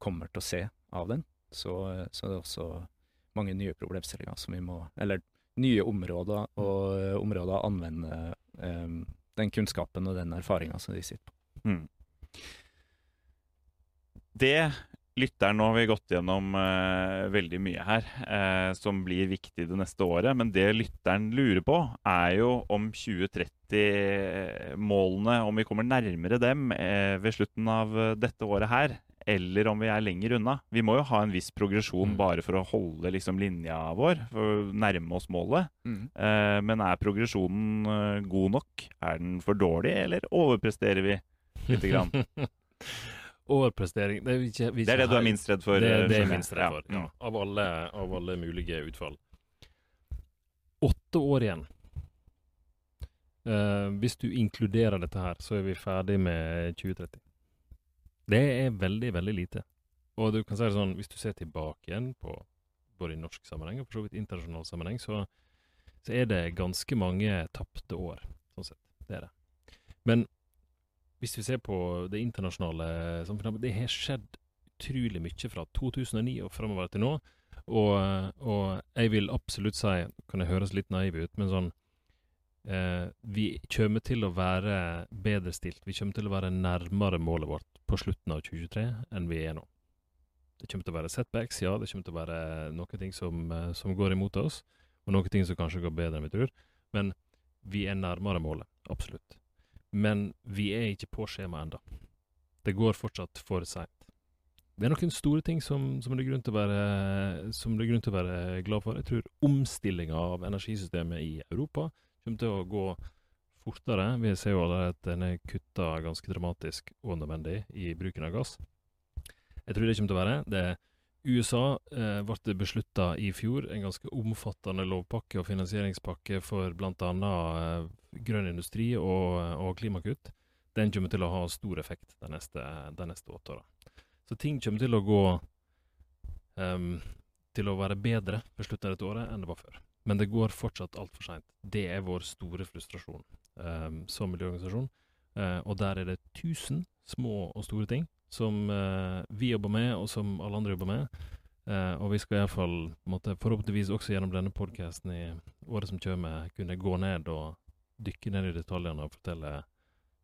kommer til å se av den, så, så er det også mange nye problemstillinger som vi må Eller nye områder og områder å anvende um, den kunnskapen og den erfaringa som de sitter på. Mm. Det lytteren nå har vi gått gjennom eh, veldig mye her, eh, som blir viktig det neste året. Men det lytteren lurer på, er jo om 2030-målene, om vi kommer nærmere dem eh, ved slutten av dette året her, eller om vi er lenger unna. Vi må jo ha en viss progresjon mm. bare for å holde liksom, linja vår, for å nærme oss målet. Mm. Eh, men er progresjonen eh, god nok? Er den for dårlig, eller overpresterer vi lite grann? Overprestering det er, ikke, det er, det du er minst redd for? Det, det er minst redd for, ja. ja. Av, alle, av alle mulige utfall. Åtte år igjen. Uh, hvis du inkluderer dette her, så er vi ferdig med 2030. Det er veldig, veldig lite. Og du kan si det sånn, hvis du ser tilbake igjen på både i norsk sammenheng og for så vidt internasjonal sammenheng, så, så er det ganske mange tapte år. Sånn sett. Det er det. Men hvis vi ser på det internasjonale samfunnet, det har skjedd utrolig mye fra 2009 og framover til nå. Og, og, jeg vil absolutt si, kan jeg høres litt naiv ut, men sånn eh, Vi kommer til å være bedre stilt. Vi kommer til å være nærmere målet vårt på slutten av 2023 enn vi er nå. Det kommer til å være setbacks, ja. Det kommer til å være noen ting som, eh, som går imot oss, og noen ting som kanskje går bedre enn vi tror. Men vi er nærmere målet. Absolutt. Men vi er ikke på skjema enda. Det går fortsatt for seint. Det er noen store ting som, som, det er være, som, det er grunn til å være, glad for. Jeg tror omstillinga av energisystemet i Europa kommer til å gå fortere. Vi ser jo allerede at den er kutta ganske dramatisk og nødvendig i bruken av gass. Jeg tror det kommer til å være det. USA eh, ble beslutta i fjor en ganske omfattende lovpakke og finansieringspakke for bl.a. Eh, grønn industri og, og, klimakutt. Den kommer til å ha stor effekt de neste, neste åtte åra. Så ting kommer til å gå um, til å være bedre på slutten av dette året enn det var før. Men det går fortsatt altfor seint. Det er vår store frustrasjon um, som miljøorganisasjon. Uh, og der er det tusen små og store ting som uh, vi jobber med, og som alle andre jobber med. Uh, og vi skal iallfall forhåpentligvis også gjennom denne podkasten i året som kommer, kunne gå ned og dykke ned i detaljene og fortelle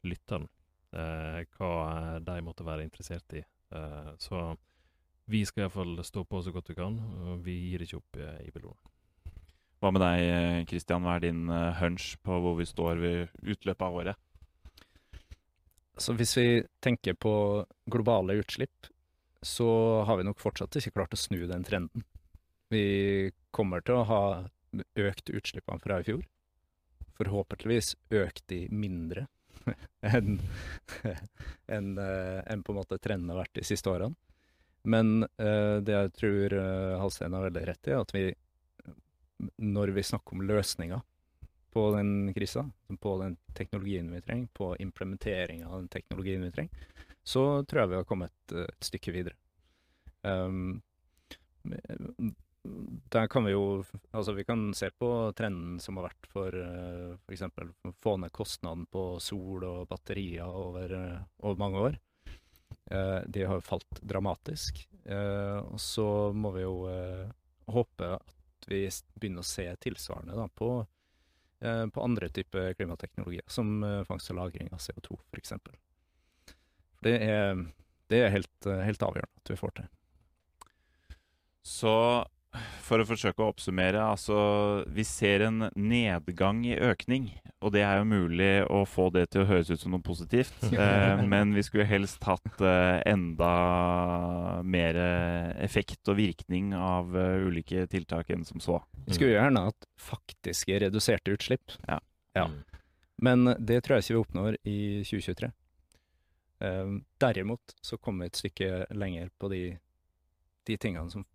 lytteren hva de måtte være interessert i. så vi skal iallfall stå på så godt vi kan, og vi gir ikke opp i Bellona. Hva med deg, Kristian? Hva er din eh, hunch på hvor vi står ved utløpet av året? Så hvis vi tenker på globale utslipp, så har vi nok fortsatt ikke klart å snu den trenden. Vi kommer til å ha økt utslippene fra i fjor. Forhåpentligvis økt de mindre enn en, en på en måte trenden har vært de siste årene. Men eh, det jeg tror Halstein har veldig rett i, at vi, når vi snakker om løsninger på den krisa, på den teknologien vi trenger, på implementering av den teknologien vi trenger, så tror jeg vi har kommet et, et stykke videre. Um, der kan vi jo Altså, vi kan se på trenden som har vært for uh, f.eks. få ned kostnaden på sol og batterier over, uh, over mange år. Uh, de har falt dramatisk. Uh, og så må vi jo håpe at vi begynner å se tilsvarende da, på, på andre typer klimateknologier, som fangst og lagring av CO2 f.eks. Det er, det er helt, helt avgjørende at vi får til. Så for å forsøke å oppsummere, altså Vi ser en nedgang i økning. Og det er jo mulig å få det til å høres ut som noe positivt. Eh, men vi skulle helst hatt eh, enda mer effekt og virkning av uh, ulike tiltak enn som så. Vi skulle gjerne hatt faktiske reduserte utslipp. Ja. ja. Men det tror jeg ikke vi oppnår i 2023. Eh, derimot så kommer vi et stykke lenger på de, de tingene som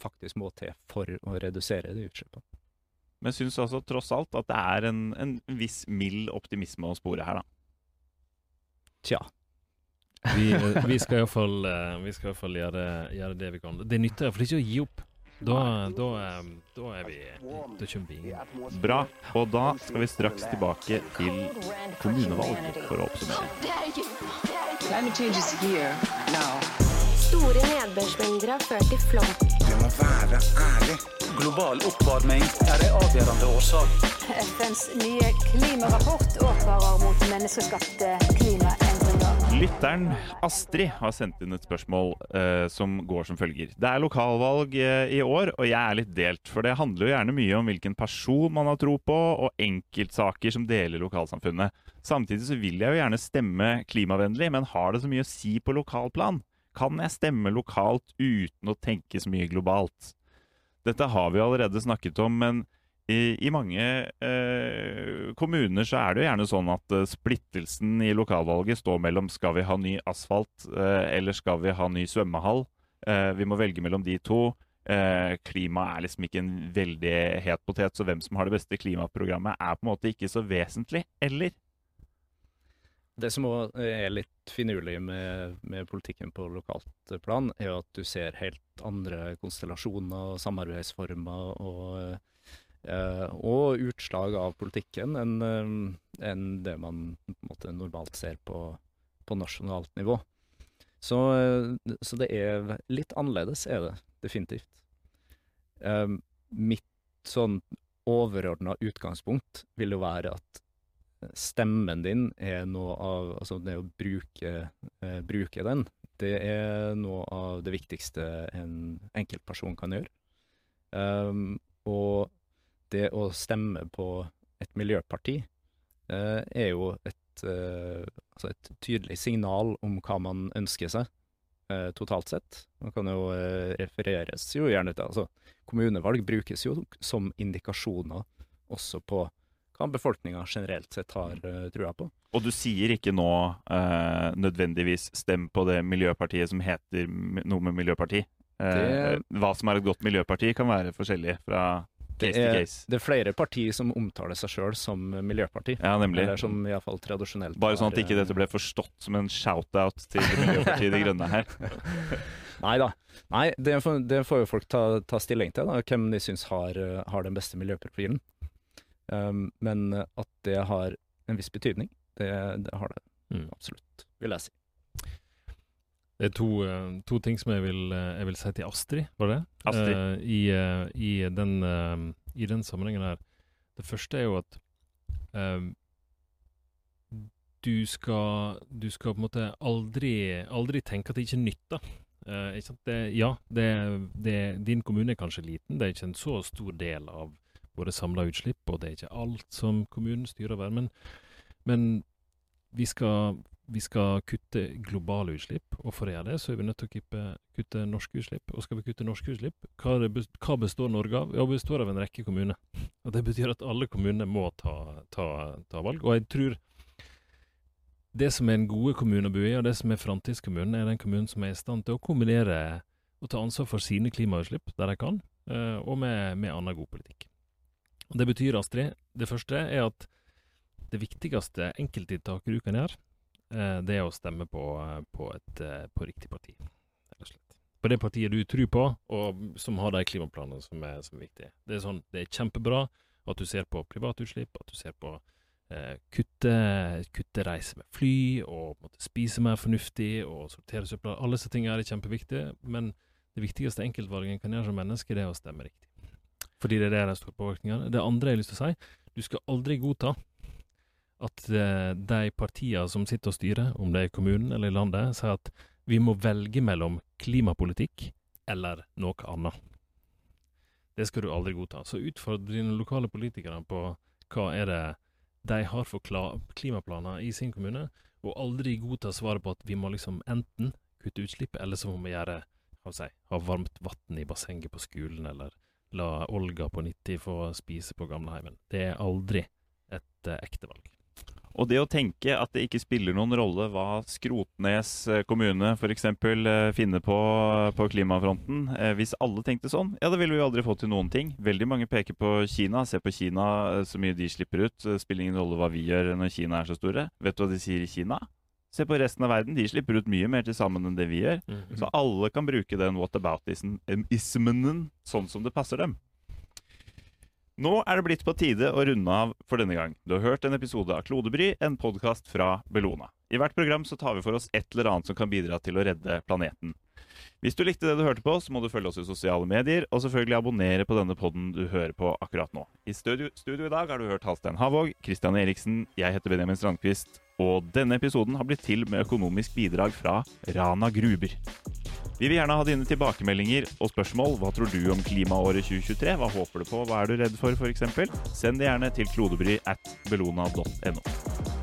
faktisk må til for å redusere de utslippene. Men syns altså tross alt at det er en, en viss mild optimisme å spore her, da? Tja. Vi, eh, vi skal iallfall gjøre, gjøre det vi kan. Det nytter iallfall ikke å gi opp. Da, da, eh, da, er vi Da kommer vi inn. Bra. Og da skal vi straks tilbake til kommunevalget for å oppsummere. Store nedbørsmengder har ført til flom. Vi må være ærlig. Global oppvarming er en avgjørende årsak. FNs nye klimarapport advarer mot menneskeskapte klimaendringer. Lytteren Astrid har sendt inn et spørsmål eh, som går som følger. Det er lokalvalg eh, i år, og jeg er litt delt. For det handler jo gjerne mye om hvilken person man har tro på, og enkeltsaker som deler lokalsamfunnet. Samtidig så vil jeg jo gjerne stemme klimavennlig, men har det så mye å si på lokalplan? Kan jeg stemme lokalt uten å tenke så mye globalt? Dette har vi allerede snakket om, men i, i mange eh, kommuner så er det jo gjerne sånn at eh, splittelsen i lokalvalget står mellom skal vi ha ny asfalt eh, eller skal vi ha ny svømmehall. Eh, vi må velge mellom de to. Eh, klima er liksom ikke en veldig het potet, så hvem som har det beste klimaprogrammet er på en måte ikke så vesentlig, eller? Det som òg er litt finurlig med, med, politikken på lokalt plan, er jo at du ser helt andre konstellasjoner og samarbeidsformer og, eh, og utslag av politikken enn eh, en det man måte, normalt ser på, på nasjonalt nivå. Så, eh, så, det er litt annerledes, er det definitivt. Mitt sånn overordna utgangspunkt vil jo være at stemmen din er noe av Altså det å bruke, eh, bruke den, det er noe av det viktigste en enkeltperson kan gjøre. Um, og det å stemme på et miljøparti eh, er jo et, eh, altså et tydelig signal om hva man ønsker seg eh, totalt sett. Man kan jo eh, refereres jo gjerne til altså Kommunevalg brukes jo som indikasjoner også på hva befolkninga generelt sett har uh, trua på. Og du sier ikke nå uh, nødvendigvis stem på det miljøpartiet som heter noe med miljøparti. Uh, det, hva som er et godt miljøparti, kan være forskjellig fra case er. Det er flere partier som omtaler seg sjøl som miljøparti. Ja, nemlig. Eller som iallfall tradisjonelt Bare sånn at ikke dette ble forstått som en shout-out til Miljøpartiet De Grønne her. Nei da. Nei, det får, det får, jo folk ta, ta stilling til, da, hvem de syns har, har den beste miljøprofilen. Um, men at det har en viss betydning, det, det har det mm. absolutt, vil jeg si. Det er to, uh, to, ting som jeg vil, uh, jeg vil, si til Astrid, var det? Astrid. Uh, i, i, den, I, den, sammenhengen her. Det første er jo at du skal, du skal på en måte aldri, aldri tenke at det ikke nytter. Det, ja, det, det, din kommune er kanskje liten, det er ikke en så stor del av våre samla utslipp, og det er ikke alt som kommunen styrer over. Men, men vi, skal, vi skal kutte globale utslipp, og for å gjøre det, så er vi nødt til å kutte, kutte norske utslipp. Og skal vi kutte norske utslipp, hva, hva består Norge av? Ja, det består av en rekke kommuner. Og Det betyr at alle kommuner må ta, ta, ta valg. Og jeg tror det som er en gode kommune å bo i, og det som er framtidskommunen, er den kommunen som er i stand til å kombinere og ta ansvar for sine klimautslipp der de kan, og med, med annen god politikk. Og Det betyr, Astrid, det første er at det viktigste enkelttiltaket du kan gjøre, det er å stemme på, på, et, på riktig parti. På det partiet du tror på, og som har de klimaplanene som er, som er viktige. Det er, sånn, det er kjempebra at du ser på privatutslipp, at du ser på eh, kutte, kutte reise med fly, og måtte spise mer fornuftig, og sortere søpla. Alle disse tingene er kjempeviktige, men det viktigste enkeltvalget en kan gjøre som menneske, det er å stemme riktig. Fordi det er det de store påvirkningene. Det andre jeg har lyst til å si, du skal aldri godta at eh, de partiene som sitter og styrer, om det er kommunen eller i landet, sier at vi må velge mellom klimapolitikk eller noe annet. Det skal du aldri godta. Så utfordre dine lokale politikere på hva er det de har for klimaplaner i sin kommune, og aldri godta svaret på at vi må liksom enten kutte utslipp, eller så må vi gjøre, hva si, ha varmt vann i bassenget på skolen, eller la Olga på 90 få spise på gamleheimen. Det er aldri et uh, ekte valg. Og det å tenke at det ikke spiller noen rolle hva Skrotnes kommune f.eks. finner på på klimafronten, hvis alle tenkte sånn, ja, da ville vi jo aldri fått til noen ting. Veldig mange peker på Kina. Se på Kina, så mye de slipper ut. Spiller ingen rolle hva vi gjør når Kina er så store. Vet du hva de sier i Kina? Se på resten av verden, de slipper ut mye mer til sammen enn det vi gjør. Mm -hmm. Så alle kan bruke den whataboutismen sånn som det passer dem. Nå er det blitt på tide å runde av for denne gang. Du har hørt en episode av Klodebry, en podkast fra Bellona. I hvert program så tar vi for oss et eller annet som kan bidra til å redde planeten. Hvis du likte det du hørte på, så må du følge oss i sosiale medier, og selvfølgelig abonnere på denne podden du hører på akkurat nå. I studio, studio i dag har du hørt Halstein Havåg, Christian Eriksen, jeg heter Benjamin Strandquist, og denne episoden har blitt til med økonomisk bidrag fra Rana Gruber. Vi vil gjerne ha dine tilbakemeldinger og spørsmål. Hva tror du om klimaåret 2023? Hva håper du på? Hva er du redd for, f.eks.? Send det gjerne til klodebry at bellona.no.